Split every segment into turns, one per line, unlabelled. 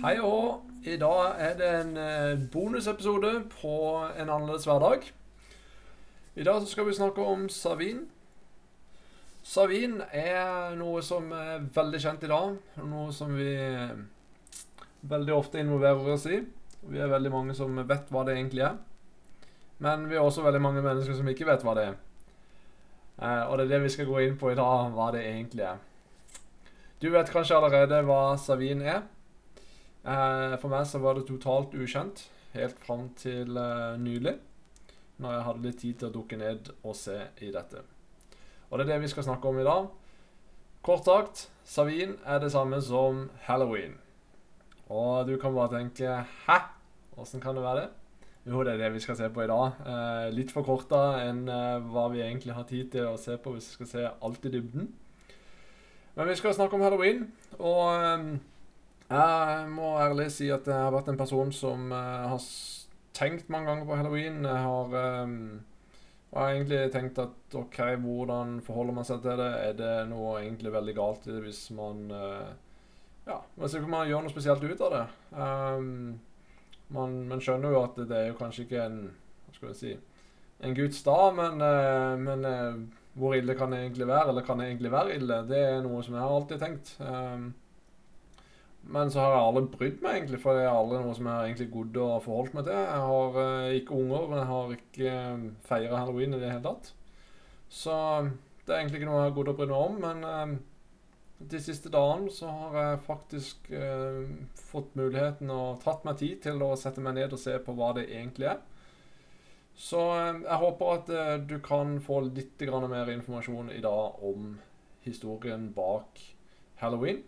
Hei og I dag er det en eh, bonusepisode på en annerledes hverdag. I dag skal vi snakke om Savin. Savin er noe som er veldig kjent i dag. Noe som vi eh, veldig ofte involverer oss i. Vi er veldig mange som vet hva det egentlig er. Men vi er også veldig mange mennesker som ikke vet hva det er. Eh, og det er det vi skal gå inn på i dag, hva det egentlig er. Du vet kanskje allerede hva Savin er. Eh, for meg så var det totalt ukjent helt fram til eh, nylig. Når jeg hadde litt tid til å dukke ned og se i dette. Og det er det vi skal snakke om i dag. Kort sagt, Savin er det samme som halloween. Og du kan bare tenke Hæ? Åssen kan det være det? Jo, det er det vi skal se på i dag. Eh, litt forkorta enn eh, hva vi egentlig har tid til å se på hvis vi skal se alt i dybden. Men vi skal snakke om halloween. Og eh, jeg må ærlig si at jeg har vært en person som eh, har tenkt mange ganger på halloween. Jeg har, um, har egentlig tenkt at OK, hvordan forholder man seg til det? Er det noe egentlig veldig galt i det hvis man uh, Ja, hvis ikke man gjør noe spesielt ut av det? Um, man, man skjønner jo at det er jo kanskje ikke en Hva skal jeg si En Guds dag, men, uh, men uh, hvor ille kan det egentlig være? Eller kan det egentlig være ille? Det er noe som jeg har alltid tenkt. Um, men så har jeg aldri brydd meg, egentlig, for det er aldri noe som jeg har egentlig godd og forholdt meg til. Jeg har uh, ikke unger, jeg har ikke uh, feira halloween i det hele tatt. Så det er egentlig ikke noe jeg har godd å bry meg om, men uh, de siste dagene så har jeg faktisk uh, fått muligheten og tatt meg tid til å sette meg ned og se på hva det egentlig er. Så eh, jeg håper at eh, du kan få litt mer informasjon i dag om historien bak halloween.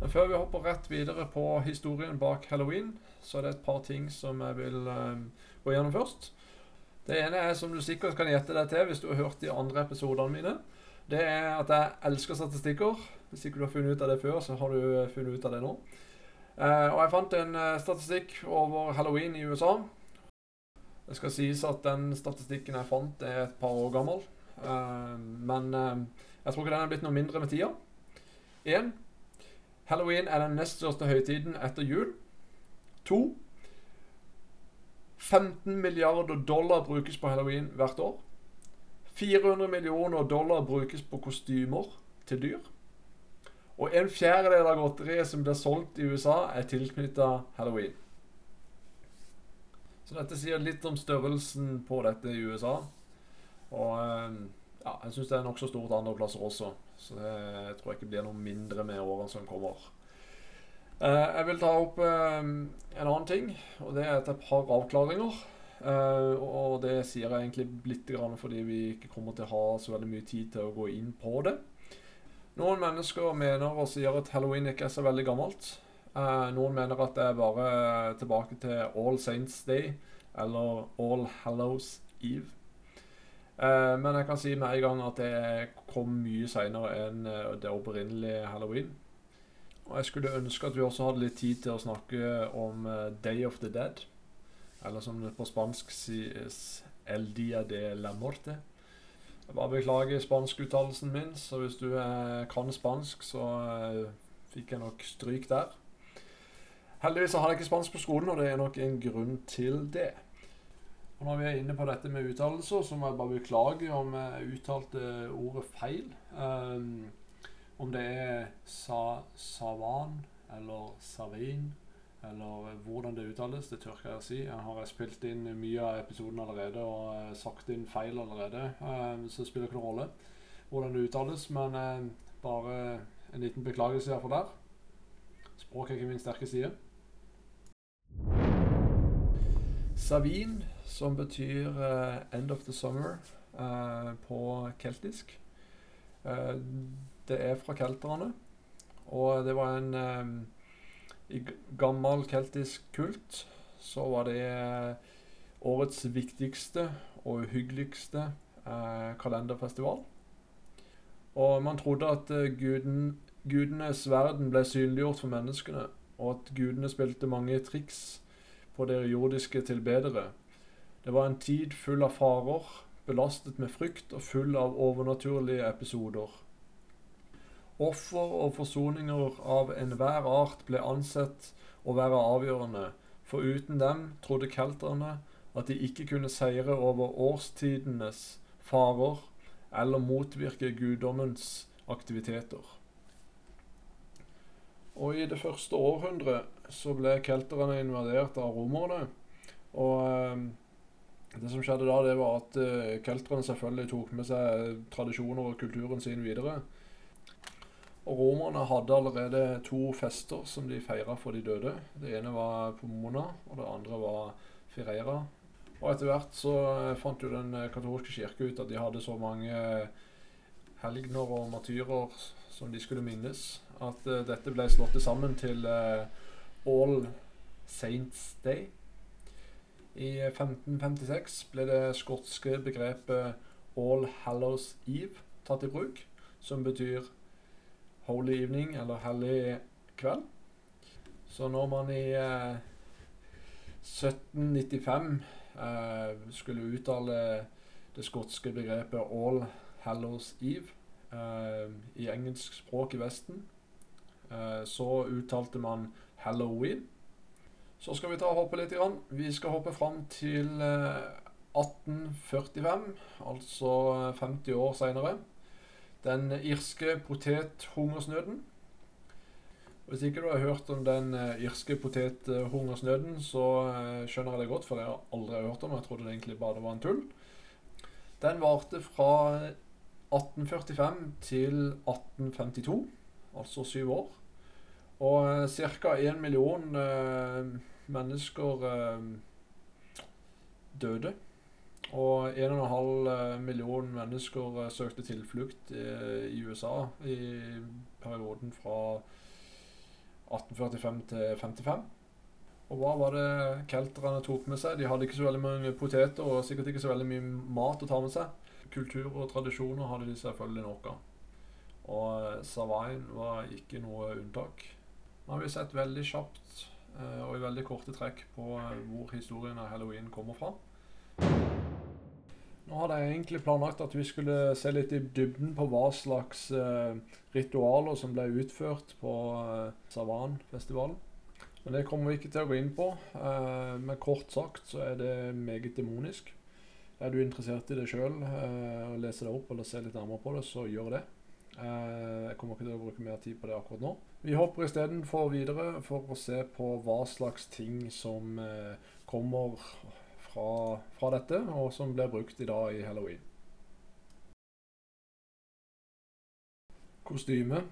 Men før vi hopper rett videre på historien bak halloween, så er det et par ting som jeg vil eh, gå gjennom først. Det ene er som du sikkert kan gjette deg til hvis du har hørt de andre episodene mine. Det er at jeg elsker statistikker. Hvis ikke du har funnet ut av det før, så har du eh, funnet ut av det nå. Uh, og jeg fant en uh, statistikk over halloween i USA. Det skal sies at den statistikken jeg fant, er et par år gammel. Uh, men jeg tror ikke den er blitt noe mindre med tida. 1. Halloween er den nest største høytiden etter jul. 2. 15 milliarder dollar brukes på halloween hvert år. 400 millioner dollar brukes på kostymer til dyr. Og en fjerdedel av godteriet som blir solgt i USA, er tilknytta halloween. Så dette sier litt om størrelsen på dette i USA. Og eh, ja, jeg syns det er nokså stort andre plasser også. Så det jeg tror jeg ikke blir noe mindre med årene som kommer. Eh, jeg vil ta opp eh, en annen ting, og det er et par avklaringer. Eh, og det sier jeg egentlig litt fordi vi ikke kommer til å ha så veldig mye tid til å gå inn på det. Noen mennesker mener og sier at halloween ikke er så veldig gammelt. Noen mener at det er bare tilbake til All Saints Day eller All Hallows Eve. Eh, men jeg kan si med en gang at det kom mye seinere enn eh, det opprinnelige halloween. Og jeg skulle ønske at vi også hadde litt tid til å snakke om eh, Day of the Dead. Eller som det på spansk sies El Dia de la Morte. Jeg bare beklager spanskuttalelsen min, så hvis du eh, kan spansk, så eh, fikk jeg nok stryk der. Heldigvis har jeg ikke spansk på skolen, og det er nok en grunn til det. Og når vi er inne på dette med uttalelser, så må jeg bare beklage om jeg uttalte ordet feil. Um, om det er sa, savan eller savin, eller hvordan det uttales, det tørker jeg å si. Jeg har spilt inn mye av episoden allerede og sagt inn feil allerede, um, så det spiller ikke noen rolle hvordan det uttales, men eh, bare en liten beklagelse iallfall der. Språk er ikke min sterke side. Savin, som betyr uh, 'end of the summer' uh, på keltisk. Uh, det er fra kelterne, og det var en um, I gammel keltisk kult så var det årets viktigste og uhyggeligste kalenderfestival. Og man trodde at guden, gudenes verden ble synliggjort for menneskene, og at gudene spilte mange triks på dere jordiske tilbedere. Det var en tid full av farer, belastet med frykt og full av overnaturlige episoder. Offer og forsoninger av enhver art ble ansett å være avgjørende, for uten dem trodde kelterne at de ikke kunne seire over årstidenes farer eller motvirke guddommens aktiviteter. Og i det første århundret så ble kelterne invadert av romerne. Og eh, det som skjedde da, det var at uh, kelterne selvfølgelig tok med seg tradisjoner og kulturen sin videre. Og romerne hadde allerede to fester som de feira for de døde. Det ene var Pomona, og det andre var Fireira. Og etter hvert så eh, fant jo den katolske kirke ut at de hadde så mange helgener og martyrer som de skulle minnes, at uh, dette ble slått sammen til uh, All Saints Day. I 1556 ble det skotske begrepet All Hallows Eve tatt i bruk, som betyr Holy Evening eller Hellig kveld. Så når man i eh, 1795 skulle uttale det skotske begrepet All Hallows Eve, eh, i engelsk språk i Vesten. Uh, så uttalte man halloween. Så skal vi ta og hoppe litt. Grann. Vi skal hoppe fram til uh, eh, 1845, altså 50 år seinere. Den irske potethungersnøden. Hvis ikke du har hørt om den irske potethungersnøden, så skjønner jeg det godt, for det har jeg aldri hørt om. Jeg trodde det egentlig bare var en tull. Den varte fra 1845 til 1852, altså syv år. Og ca. én million eh, mennesker eh, døde. Og 1,5 eh, million mennesker eh, søkte tilflukt eh, i USA i perioden fra 1845 til 55. Og hva var det kelterne tok med seg? De hadde ikke så veldig mange poteter og sikkert ikke så veldig mye mat å ta med seg kultur og tradisjoner hadde de selvfølgelig nok av. Og Savain var ikke noe unntak. Nå har vi sett veldig kjapt og i veldig korte trekk på eh, hvor historien av halloween kommer fra. Nå hadde jeg egentlig planlagt at vi skulle se litt i dybden på hva slags ritualer som ble utført på Savan-festivalen. Men det kommer vi ikke til å gå inn på. men kort sagt så er det meget demonisk. Er du interessert i det sjøl eh, og leser det opp eller ser litt nærmere på det, så gjør det. Eh, jeg kommer ikke til å bruke mer tid på det akkurat nå. Vi hopper istedenfor videre for å se på hva slags ting som eh, kommer fra, fra dette, og som blir brukt i dag i halloween. Kostyme.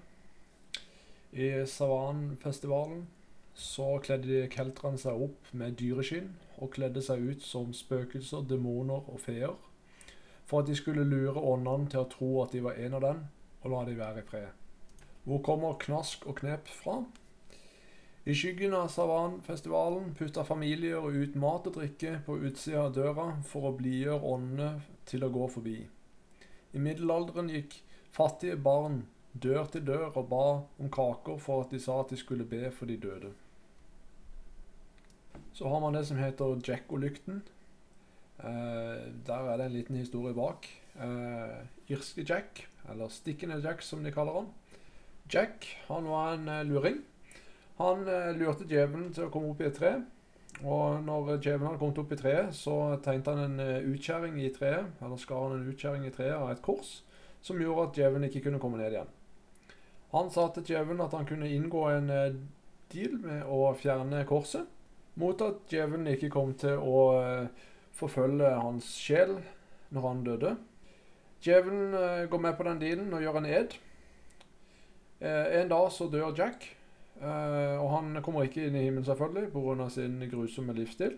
I Savanfestivalen så kledde kelterne seg opp med dyreskinn og kledde seg ut som spøkelser, demoner og feer, for at de skulle lure åndene til å tro at de var en av dem, og la de være i fred. Hvor kommer knask og knep fra? I skyggen av Savanfestivalen putter familier ut mat og drikke på utsida av døra for å blidgjøre åndene til å gå forbi. I middelalderen gikk fattige barn dør til dør og ba om kaker for at de sa at de skulle be for de døde. Så har man det som heter Jacko-lykten. Eh, der er det en liten historie bak. Eh, irske Jack, eller Stikkende Jack som de kaller han. Jack han var en eh, luring. Han eh, lurte djevelen til å komme opp i et tre. Og når djevelen hadde kommet opp i treet, så tegnte han en utkjæring i treet, eller skar han en utskjæring i treet av et kors, som gjorde at djevelen ikke kunne komme ned igjen. Han sa til djevelen at han kunne inngå en deal med å fjerne korset, mot at djevelen ikke kom til å forfølge hans sjel når han døde. Djevelen går med på den dealen og gjør en ed. Uh, en dag så dør Jack, og han kommer ikke inn i himmelen selvfølgelig pga. sin grusomme livsstil.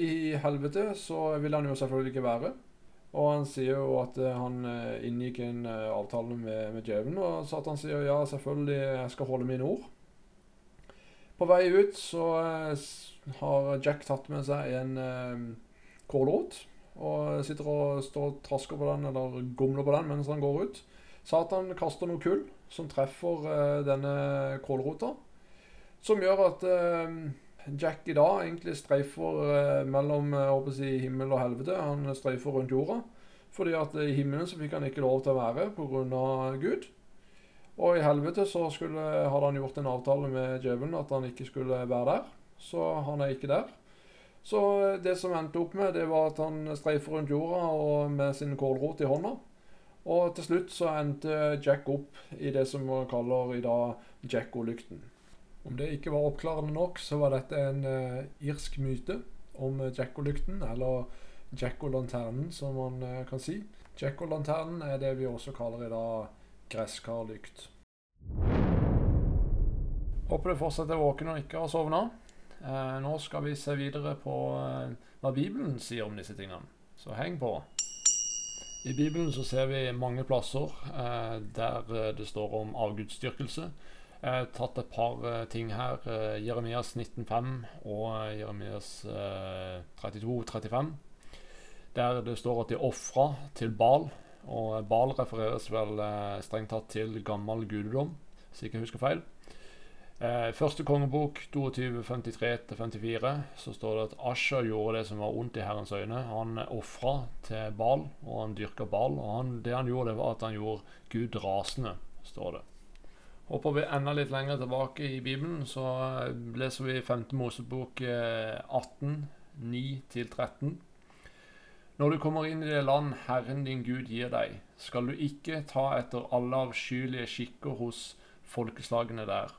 I helvete så vil han jo selvfølgelig ikke være. Og han sier jo at han inngikk en avtale med, med djevelen, og så at han sier ja, selvfølgelig, jeg skal holde mine ord. På vei ut så eh, har Jack tatt med seg en eh, kålrot. Og sitter og står og trasker på den, eller gomler på den mens han går ut. Satan kaster noe kull som treffer uh, denne kålrota. Som gjør at uh, Jack i dag egentlig streifer uh, mellom si, himmel og helvete. Han streifer rundt jorda. Fordi at i himmelen så fikk han ikke lov til å være pga. Gud. Og i helvete så skulle, hadde han gjort en avtale med djevelen at han ikke skulle være der. Så han er ikke der. Så det som endte opp med, det var at han streifer rundt jorda og med sin kålrot i hånda. Og til slutt så endte Jack opp i det som man kaller i dag Jacko-lykten. Om det ikke var oppklarende nok, så var dette en uh, irsk myte om Jacko-lykten, eller Jacko-lanternen, som man uh, kan si. Jacko-lanternen er det vi også kaller i dag gresskarlykt. Håper du fortsatt er våken og ikke har sovna. Uh, nå skal vi se videre på eh, hva Bibelen sier om disse tingene. Så heng på. I Bibelen så ser vi mange plasser eh, der eh, det står om avgudsdyrkelse. Jeg har tatt et par eh, ting her. Eh, Jeremias 19,5 og Jeremias 32,35. Der det står at de ofra til Bal og Bal refereres vel eh, strengt tatt til gammel gudedom, hvis jeg ikke husker feil. Eh, første kongebok 22.53-54 så står det at Asher gjorde det som var ondt i Herrens øyne. Han ofra til Bal, og han dyrka Bal. Og han, det han gjorde, det var at han gjorde Gud rasende, står det. Hopper vi enda litt lenger tilbake i Bibelen, så eh, leser vi 5. Mosebok 18, eh, 9-13. Når du kommer inn i det land Herren din Gud gir deg, skal du ikke ta etter alle avskyelige skikker hos folkeslagene der.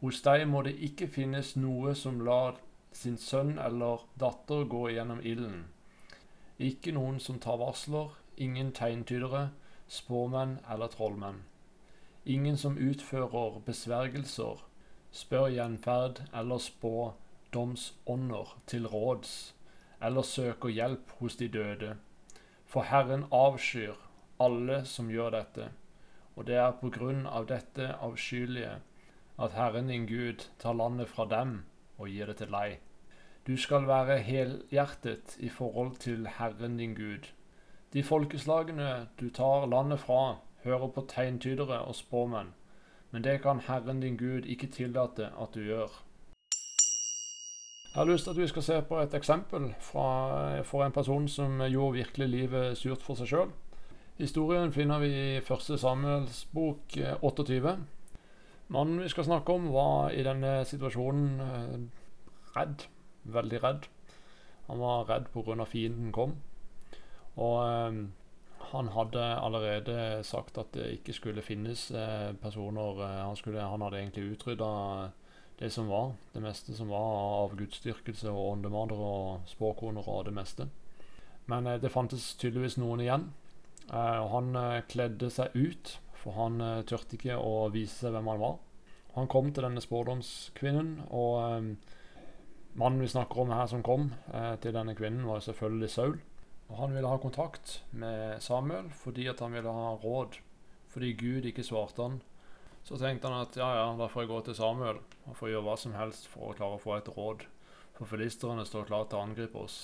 Hos deg må det ikke finnes noe som lar sin sønn eller datter gå gjennom ilden. Ikke noen som tar varsler, ingen tegntydere, spåmenn eller trollmenn. Ingen som utfører besvergelser, spør gjenferd eller spå domsånder til råds eller søker hjelp hos de døde. For Herren avskyr alle som gjør dette, og det er på grunn av dette avskyelige at Herren din Gud tar landet fra dem og gir det til deg. Du skal være helhjertet i forhold til Herren din Gud. De folkeslagene du tar landet fra, hører på tegntydere og spåmenn, men det kan Herren din Gud ikke tillate at du gjør. Jeg har lyst til at vi skal se på et eksempel fra, for en person som gjorde virkelig livet surt for seg sjøl. Historien finner vi i 1. Samuels bok 28. Mannen vi skal snakke om, var i denne situasjonen eh, redd. Veldig redd. Han var redd pga. fienden kom. Og eh, han hadde allerede sagt at det ikke skulle finnes eh, personer han, skulle, han, hadde egentlig utrydda det som var. Det meste som var av gudsdyrkelse og åndemadere og spåkoner og det meste. Men det fantes tydeligvis noen igjen. Og han kledde seg ut, for han eh, turte ikke å vise seg hvem han var. Han kom til denne spådomskvinnen, og eh, mannen vi snakker om her som kom eh, til denne kvinnen, var selvfølgelig Saul. Og han ville ha kontakt med Samuel fordi at han ville ha råd. Fordi Gud ikke svarte han så tenkte han at ja, ja, da får jeg gå til Samuel og få gjøre hva som helst for å klare å få et råd. For filisterne står klare til å angripe oss.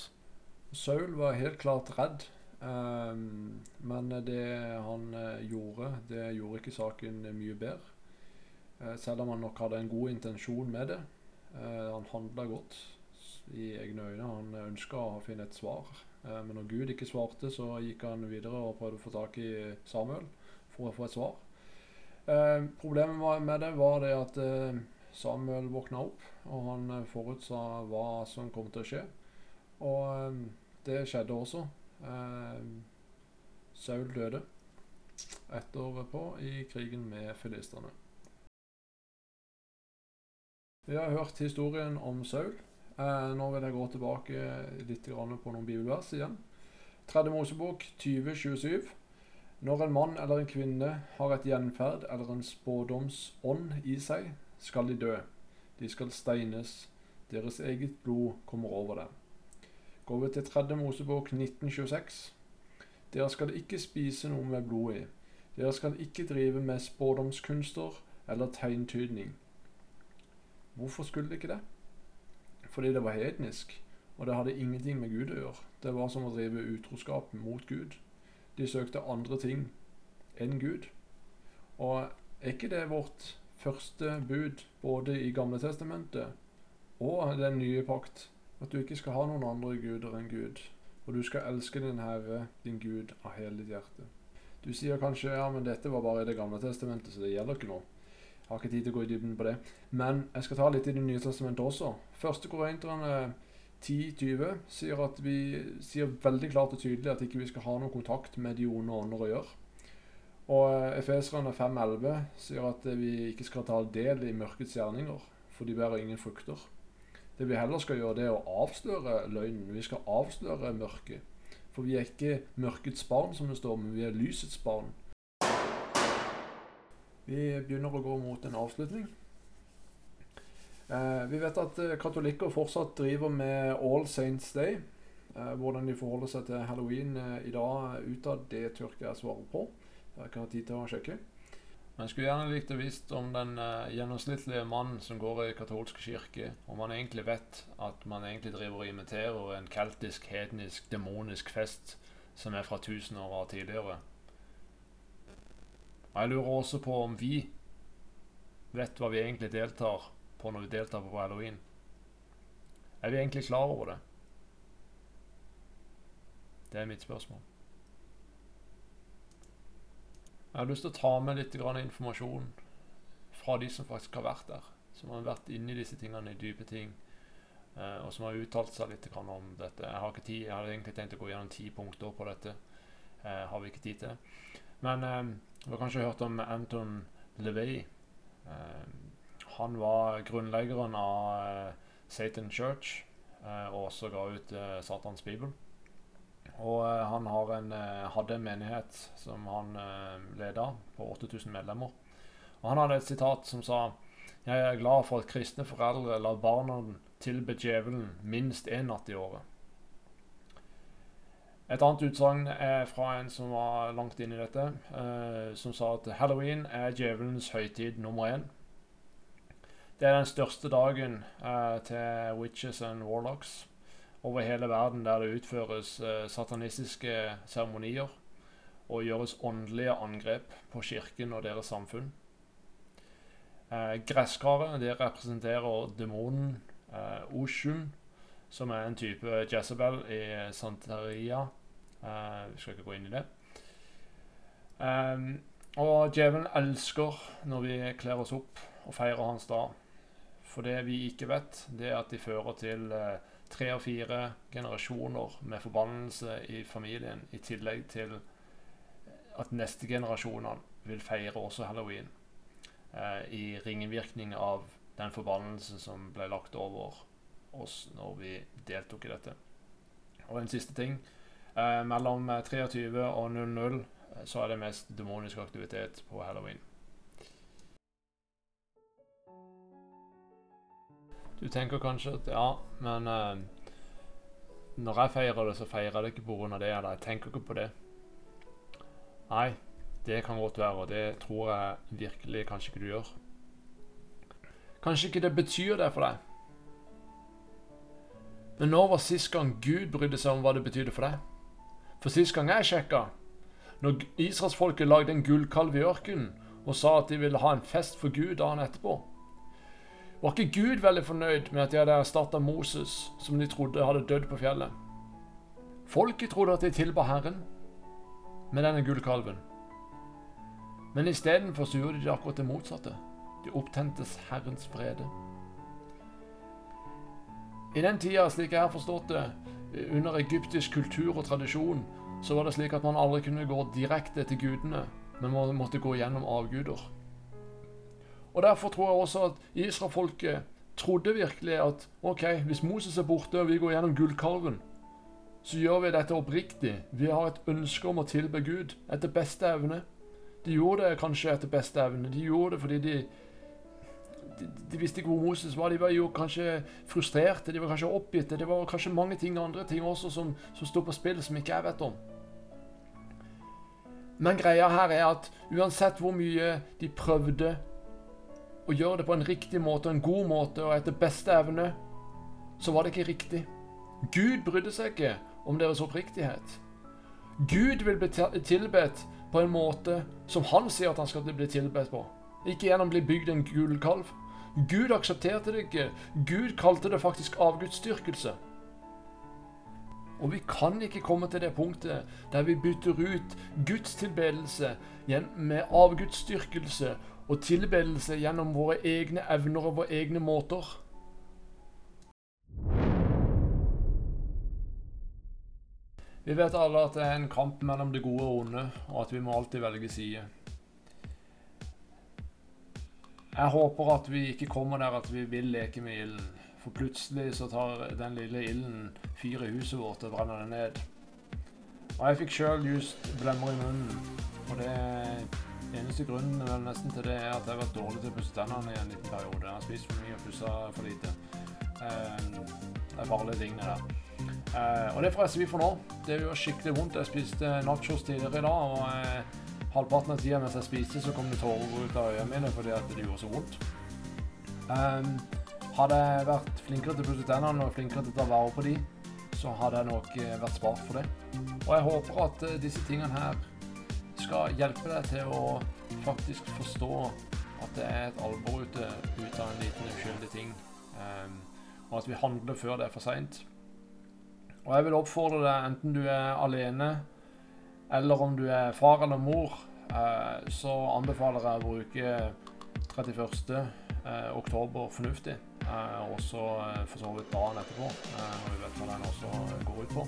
Saul var helt klart redd. Um, men det han uh, gjorde, det gjorde ikke saken mye bedre. Uh, selv om han nok hadde en god intensjon med det. Uh, han handla godt i egne øyne. Han ønska å finne et svar. men når Gud ikke svarte, så gikk han videre og prøvde å få tak i Samuel for å få et svar. Eh, problemet med det var det at eh, Samuel våkna opp, og han eh, forutsa hva som kom til å skje. Og eh, det skjedde også. Eh, Saul døde etterpå i krigen med filistene. Vi har hørt historien om Saul. Eh, nå vil jeg gå tilbake litt på noen bibelvers igjen. Tredje Mosebok 2027. Når en mann eller en kvinne har et gjenferd eller en spådomsånd i seg, skal de dø. De skal steines. Deres eget blod kommer over dem. Går vi til tredje Mosebok 1926. Dere skal ikke spise noe med blod i. Dere skal ikke drive med spådomskunster eller tegntydning. Hvorfor skulle de ikke det? Fordi det var hednisk, og det hadde ingenting med Gud å gjøre. Det var som å drive utroskap mot Gud. De søkte andre ting enn Gud. Og er ikke det vårt første bud både i Gamle Testamentet og den nye pakt? At du ikke skal ha noen andre guder enn Gud. Og du skal elske din Herre, din Gud, av hele ditt hjerte. Du sier kanskje ja, men dette var bare i Det gamle testamentet, så det gjelder ikke nå. Jeg har ikke tid til å gå i dybden på det. Men jeg skal ta litt i Det nye testamentet også. Første korinterne 10-20 sier at vi sier veldig klart og tydelig at ikke vi skal ha noen kontakt med de onde ånder å gjøre. Og Efeserne 5.11 sier at vi ikke skal ta del i mørkets gjerninger, for de bærer ingen frukter. Det vi heller skal gjøre, det er å avsløre løgnen. Vi skal avsløre mørket. For vi er ikke mørkets barn, som det står, men vi er lysets barn. Vi begynner å gå mot en avslutning. Eh, vi vet at eh, katolikker fortsatt driver med All Saints Day. Eh, hvordan de forholder seg til halloween eh, i dag utad, det tør ikke jeg svare på. Jeg kan ha tid til å sjekke. Men skulle gjerne likt å visst om den uh, gjennomsnittlige mannen som går i katolsk kirke, om han egentlig vet at man egentlig driver og imiterer en keltisk, hednisk, demonisk fest som er fra tusen år tidligere. Og jeg lurer også på om vi vet hva vi egentlig deltar på når vi deltar på halloween. Er vi egentlig klar over det? Det er mitt spørsmål. Jeg har lyst til å ta med litt informasjon fra de som faktisk har vært der. Som har vært inni disse tingene, i dype ting. Eh, og som har uttalt seg litt om dette. Jeg har ikke tid, jeg hadde egentlig tenkt å gå gjennom ti punkter på dette. Eh, har vi ikke tid til. Men eh, du har kanskje hørt om Anton LeVay. Eh, han var grunnleggeren av Satan Church, og også ga ut Satans bibel. Og han han en, uh, hadde en menighet som han uh, leda, på 8000 medlemmer. Og han hadde et sitat som sa Jeg er glad for at kristne foreldre lar barna tilbe djevelen minst én natt i året. Et annet utsagn er fra en som var langt inn i dette, som sa at halloween er djevelens høytid nummer én. Det er den største dagen til witches and warlocks over hele verden der det utføres eh, satanistiske seremonier og gjøres åndelige angrep på kirken og deres samfunn. Eh, Gresskaret det representerer demonen eh, Oshun, som er en type Jezebel i Santeria. Eh, vi skal ikke gå inn i det. Um, og djevelen elsker når vi kler oss opp og feirer hans dag. For det vi ikke vet, det er at de fører til eh, tre og fire generasjoner med forbannelse i familien, i tillegg til at neste generasjoner vil feire også halloween. Eh, I ringvirkning av den forbannelse som ble lagt over oss når vi deltok i dette. Og en siste ting. Eh, mellom 23 og 00 eh, så er det mest demonisk aktivitet på halloween. Du tenker kanskje at ja, men uh, når jeg feirer det, så feirer jeg det ikke pga. det. eller Jeg tenker ikke på det. Nei, det kan godt være, og det tror jeg virkelig kanskje ikke du gjør. Kanskje ikke det betyr det for deg. Men når var sist gang Gud brydde seg om hva det betydde for deg? For sist gang jeg sjekka, når israelsfolket lagde en gullkalv i ørkenen og sa at de ville ha en fest for Gud dagen etterpå, var ikke Gud veldig fornøyd med at de hadde erstatta Moses, som de trodde hadde dødd på fjellet? Folket trodde at de tilba Herren med denne gullkalven. Men istedenfor så gjorde de akkurat det motsatte. De opptentes Herrens vrede. I den tida, slik jeg har forstått det, under egyptisk kultur og tradisjon, så var det slik at man aldri kunne gå direkte til gudene, men måtte gå gjennom avguder. Og Derfor tror jeg også at israelfolket trodde virkelig at ok, hvis Moses er borte og vi går gjennom gullkalven, så gjør vi dette oppriktig. Vi har et ønske om å tilbe Gud etter beste evne. De gjorde det kanskje etter beste evne. De gjorde det fordi de, de, de visste ikke hvor Moses var. De var jo kanskje frustrerte, de var kanskje oppgitte. Det var kanskje mange ting andre ting også som, som sto på spill, som ikke jeg vet om. Men greia her er at uansett hvor mye de prøvde og gjøre det på en riktig måte, en god måte og etter beste evne, så var det ikke riktig. Gud brydde seg ikke om deres oppriktighet. Gud vil bli tilbedt på en måte som han sier at han skal bli tilbedt på. Ikke gjennom å bli bygd en gullkalv. Gud aksepterte det ikke. Gud kalte det faktisk avgudsdyrkelse. Og vi kan ikke komme til det punktet der vi bytter ut gudstilbedelse med avgudsdyrkelse og tilbedelse gjennom våre egne evner og våre egne måter. Vi vet alle at det er en kamp mellom det gode og onde, og at vi må alltid velge side. Jeg håper at vi ikke kommer der at vi vil leke med ilden. For plutselig så tar den lille ilden fyr i huset vårt og brenner det ned. Og jeg fikk sjøl just blemmer i munnen. Og det eneste grunnen vel nesten til det er at jeg har vært dårlig til å pusse tennene i en liten periode. Jeg har spist for mye og pussa for lite. Eh, det er farlige tingene der. Og det forresten vi får nå. Det gjør skikkelig vondt. Jeg spiste nachos tidligere i dag, og uh, halvparten av tida mens jeg spiste, så kom det tårer ut av øynene mine fordi at det gjorde så vondt. Um, hadde jeg vært flinkere til å pusse tennene og flinkere til å ta vare på de, så hadde jeg nok vært spart for det. Og jeg håper at disse tingene her skal hjelpe deg til å faktisk forstå at det er et alvor ute ut av en liten uskyldig ting, um, og at vi handler før det er for seint. Og jeg vil oppfordre deg, enten du er alene eller om du er far eller mor, uh, så anbefaler jeg å bruke 31. Eh, oktober fornuftig. Uh, og så for så vidt dagen etterpå, når vi vet hva den også går ut på.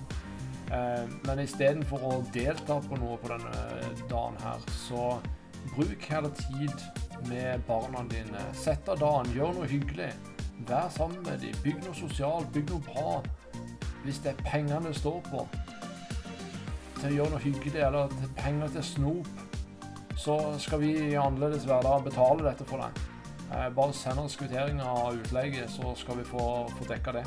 Eh, men istedenfor å delta på noe på denne dagen her, så bruk heller tid med barna dine. Sett av dagen, gjør noe hyggelig. Vær sammen med dem. Bygg noe sosialt, bygg noe bra hvis det er pengene det står på, til å gjøre noe hyggelig, eller til penger til snop, så skal vi i Annerledes hverdag betale dette for deg. Eh, bare send oss kvitteringer av utleie, så skal vi få, få dekka det.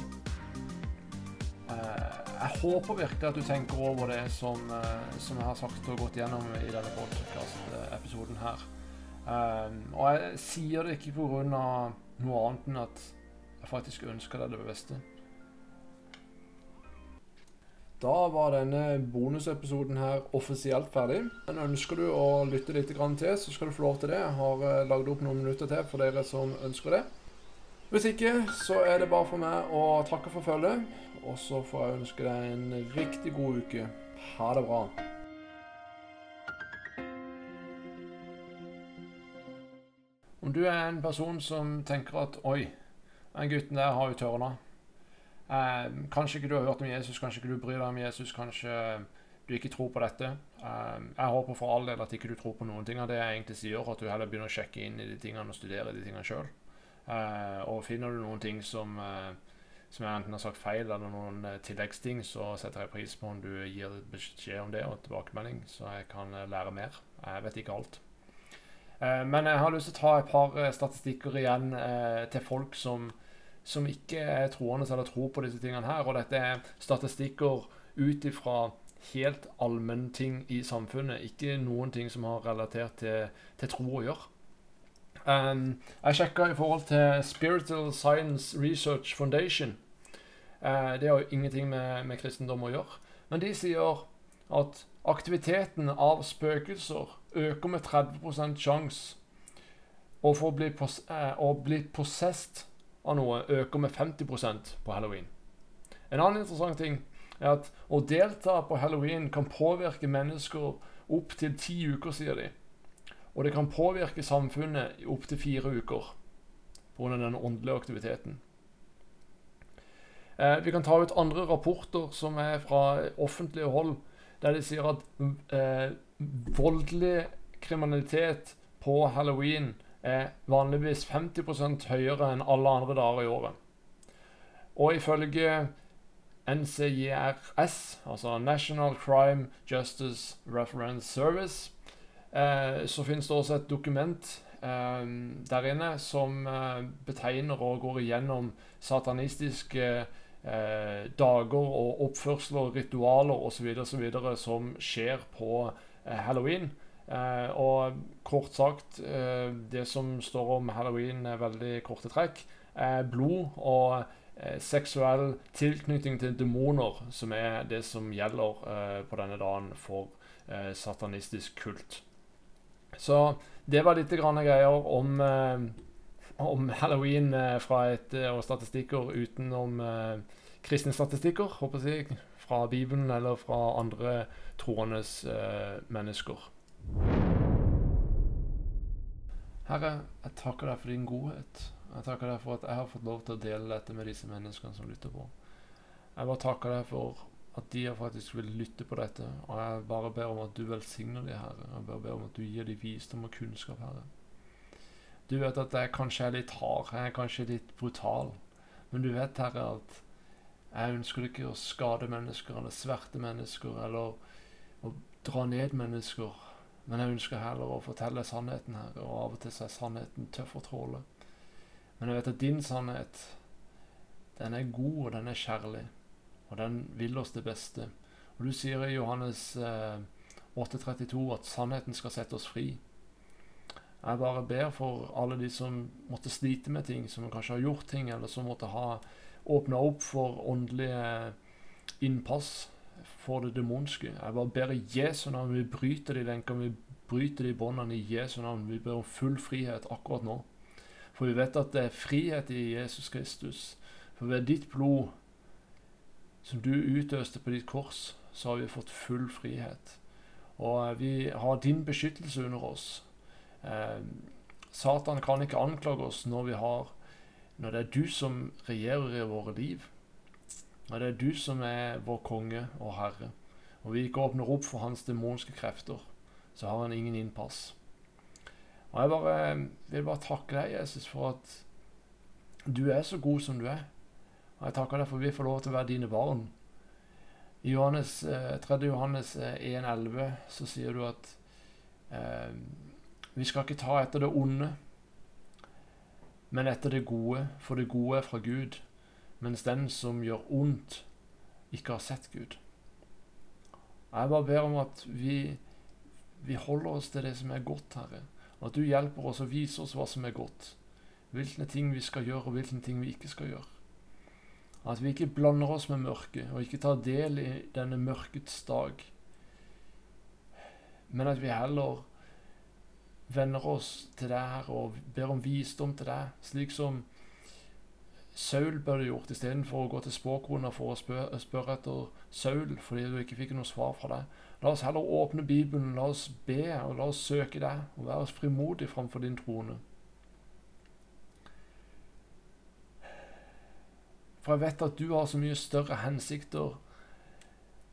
Jeg håper virkelig at du tenker over det som, eh, som jeg har sagt og gått gjennom i denne podcast-episoden her. Og jeg sier det ikke pga. noe annet enn at jeg faktisk ønsker deg det beste. Da var denne bonusepisoden her offisielt ferdig. Men ønsker du å lytte litt til, så skal du få lov til det. Jeg har eh, lagd opp noen minutter til for dere som ønsker det. Hvis ikke, så er det bare for meg å takke for følget. Og så får jeg ønske deg en riktig god uke. Ha det bra. Om du er en person som tenker at 'oi, den gutten der har jo tørna'. Eh, kanskje ikke du har hørt om Jesus, kanskje ikke du bryr deg om Jesus, kanskje du ikke tror på dette. Eh, jeg håper for all del at ikke du tror på noen ting av det jeg egentlig sier, at du heller begynner å sjekke inn i de tingene og studere de tingene sjøl. Eh, og finner du noen ting som, eh, som jeg enten har sagt feil, eller noen eh, tilleggsting, så setter jeg pris på om du gir beskjed om det og tilbakemelding, så jeg kan eh, lære mer. Jeg vet ikke alt. Men jeg har lyst til å ta et par statistikker igjen til folk som som ikke er troende eller tror på disse tingene her. Og dette er statistikker ut ifra helt allmennting i samfunnet. Ikke noen ting som har relatert til, til tro å gjøre. Um, jeg sjekka i forhold til Spiritual Science Research Foundation. Uh, det har jo ingenting med, med, kristendom å gjøre. Men de sier at aktiviteten av spøkelser øker med 30 sjanse. Og for å bli, pos uh, å bli possessed av noe øker med 50% på halloween. En annen interessant ting er at å delta på halloween kan påvirke mennesker opp til ti uker, sier de. Og det kan påvirke samfunnet i opptil fire uker pga. den åndelige aktiviteten. Eh, vi kan ta ut andre rapporter som er fra offentlige hold, der de sier at eh, voldelig kriminalitet på halloween er vanligvis 50% høyere enn alle andre dager i året. Og ifølge NCJRS, altså National Crime Justice Reference Service, så finnes det også et dokument eh, der inne som eh, betegner og går igjennom satanistiske eh, dager og oppførsler, ritualer osv. som skjer på eh, halloween. Og kort sagt, det som står om halloween, er veldig korte trekk. er blod og seksuell tilknytning til demoner, som er det som gjelder på denne dagen for satanistisk kult. Så det var litt greier om, om halloween fra et, og statistikker utenom kristne statistikker, håper jeg, fra Bibelen eller fra andre troendes eh, mennesker. Herre, jeg takker deg for din godhet. Jeg takker deg for at jeg har fått lov til å dele dette med disse menneskene som lytter på. Jeg bare takker deg for at de faktisk vil lytte på dette. Og jeg bare ber om at du velsigner dem, Herre. Jeg bare ber om at du gir dem visdom og kunnskap, Herre. Du vet at jeg kanskje er litt hard, jeg er kanskje litt brutal. Men du vet, Herre, at jeg ønsker ikke å skade mennesker eller sverte mennesker eller å dra ned mennesker. Men jeg ønsker heller å fortelle sannheten, Herre, og av og til er sannheten tøff å tråle. Men jeg vet at din sannhet, den er god, og den er kjærlig. Og den vil oss det beste. Og du sier i Johannes eh, 8,32 at sannheten skal sette oss fri. Jeg bare ber for alle de som måtte slite med ting, som kanskje har gjort ting, eller som måtte ha åpna opp for åndelige innpass for det demonske. Jeg bare ber i Jesu navn. Vi bryter de lenkene, vi bryter de båndene i Jesu navn. Vi ber om full frihet akkurat nå. For vi vet at det er frihet i Jesus Kristus. For ved ditt blod, som du utøste på ditt kors, så har vi fått full frihet. Og eh, vi har din beskyttelse under oss. Eh, Satan kan ikke anklage oss når vi har Når det er du som regjerer i våre liv. Når det er du som er vår konge og herre. Og vi ikke åpner opp for hans demonske krefter, så har han ingen innpass. Og jeg bare, vil bare takke deg, Jesus, for at du er så god som du er. Og jeg takker deg for vi får lov til å være dine barn. I Johannes, 3. Eh, Johannes 1,11 eh, så sier du at eh, vi skal ikke ta etter det onde, men etter det gode, for det gode er fra Gud, mens den som gjør ondt, ikke har sett Gud. Jeg bare ber om at vi, vi holder oss til det som er godt, Herre. Og at du hjelper oss og viser oss hva som er godt. Hvilke ting vi skal gjøre, og hvilke ting vi ikke skal gjøre. At vi ikke blander oss med mørket, og ikke tar del i denne mørkets dag. Men at vi heller venner oss til deg, Herre, og ber om visdom til deg, slik som Saul burde gjort, istedenfor å gå til spåkona for å spørre, spørre etter Saul fordi du ikke fikk noe svar fra deg. La oss heller åpne Bibelen, la oss be og la oss søke deg og være oss frimodige framfor din trone. For jeg vet at du har så mye større hensikter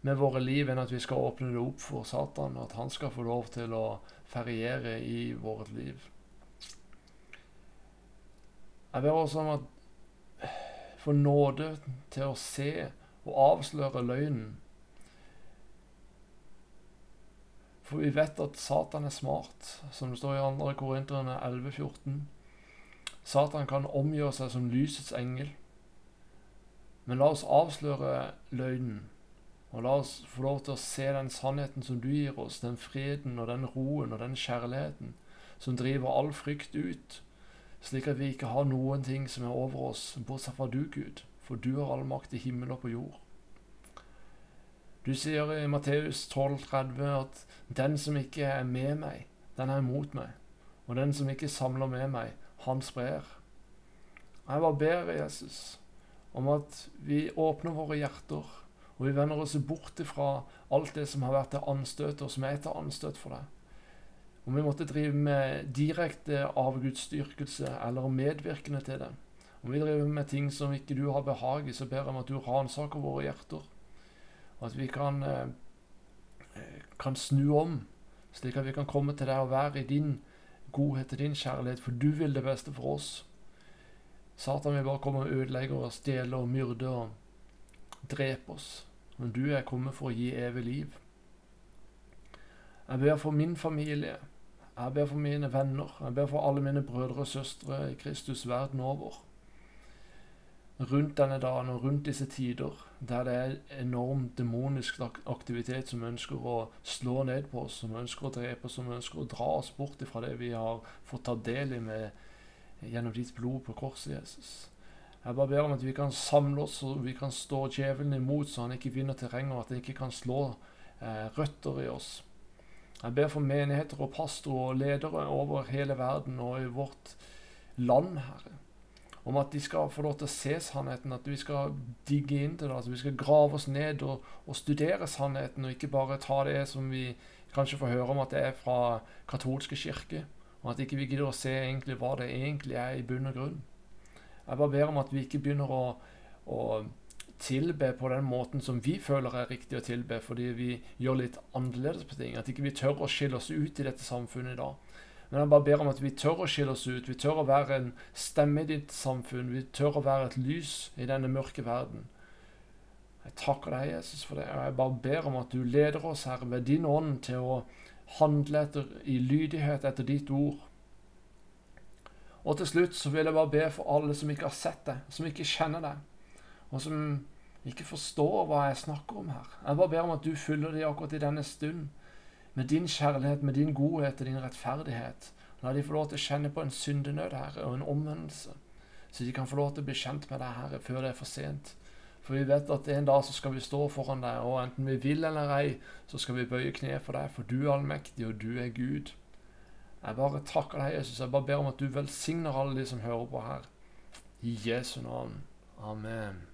med våre liv enn at vi skal åpne det opp for Satan, og at han skal få lov til å feriere i vårt liv. Jeg ber også om at få nåde til å se og avsløre løgnen. For vi vet at Satan er smart, som det står i 2. Korinterne 11,14. Satan kan omgjøre seg som lysets engel. Men la oss avsløre løgnen, og la oss få lov til å se den sannheten som du gir oss, den freden og den roen og den kjærligheten som driver all frykt ut slik at vi ikke har noen ting som er over oss, bortsett fra du, Gud, for du har all makt i himmel og på jord. Du sier i Matteus 12,30 at den som ikke er med meg, den er imot meg, og den som ikke samler med meg, han sprer. Jeg bare ber Jesus om at vi åpner våre hjerter, og vi vender oss bort ifra alt det som har vært til anstøt, og som er til anstøt for deg. Om vi måtte drive med direkte avgudsdyrkelse eller medvirkende til det. Om vi driver med ting som ikke du har behag i, så ber jeg om at du ransaker våre hjerter. Og at vi kan, eh, kan snu om, slik at vi kan komme til deg og være i din godhet og din kjærlighet, for du vil det beste for oss. Satan vil bare komme og ødelegge og stjele og myrde og drepe oss. Men du er kommet for å gi evig liv. Jeg ber for min familie. Jeg ber for mine venner, jeg ber for alle mine brødre og søstre i Kristus verden over. Rundt denne dagen og rundt disse tider, der det er enorm demonisk aktivitet som ønsker å slå ned på oss, som ønsker å drepe oss, som ønsker å dra oss bort fra det vi har fått ta del i med, gjennom ditt blod på korset, Jesus. Jeg bare ber om at vi kan samle oss og vi kan stå djevelen imot, så han ikke vinner terreng, og at han ikke kan slå eh, røtter i oss. Jeg ber for menigheter og pastorer og ledere over hele verden og i vårt land, Herre. Om at de skal få lov til å se sannheten, at vi skal digge inn til det. at Vi skal grave oss ned og, og studere sannheten, og ikke bare ta det som vi kanskje får høre om at det er fra katolske kirke. Og at ikke vi gidder å se egentlig hva det egentlig er i bunn og grunn. Jeg bare ber om at vi ikke begynner å, å tilbe på den måten som vi føler er riktig å tilbe, fordi vi gjør litt annerledes på ting. At ikke vi tør å skille oss ut i dette samfunnet i dag. Men jeg bare ber om at vi tør å skille oss ut. Vi tør å være en stemme i ditt samfunn. Vi tør å være et lys i denne mørke verden. Jeg takker deg, Jesus, for det. Og jeg bare ber om at du leder oss, Herre, ved din ånd til å handle etter, i lydighet etter ditt ord. Og til slutt så vil jeg bare be for alle som ikke har sett deg, som ikke kjenner deg, og som ikke forstår hva jeg snakker om her. Jeg bare ber om at du fyller dem akkurat i denne stund med din kjærlighet, med din godhet og din rettferdighet. La de få lov til å kjenne på en syndenød, Herre, og en omvendelse, så de kan få lov til å bli kjent med deg, Herre, før det er for sent. For vi vet at en dag så skal vi stå foran deg, og enten vi vil eller ei, så skal vi bøye kne for deg, for du er allmektig, og du er Gud. Jeg bare takker deg, Jesus. Jeg bare ber om at du velsigner alle de som hører på her. I Jesu navn. Amen.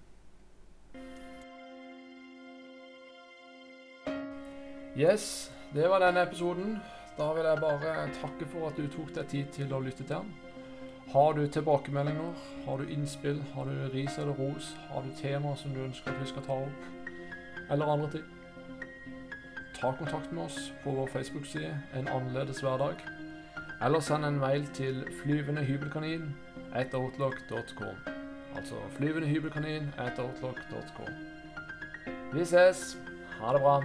Yes, det var denne episoden. Da vil jeg bare takke for at du tok deg tid til å lytte til den. Har du tilbakemeldinger, har du innspill, har du ris eller ros, har du temaer som du ønsker at vi skal ta opp, eller andre ting, ta kontakt med oss på vår Facebook-side En annerledes hverdag. Eller send en mail til flyvendehybelkanin etter outlook.com. Altså flyvendehybelkanin etter outlook.com. Vi ses. Ha det bra.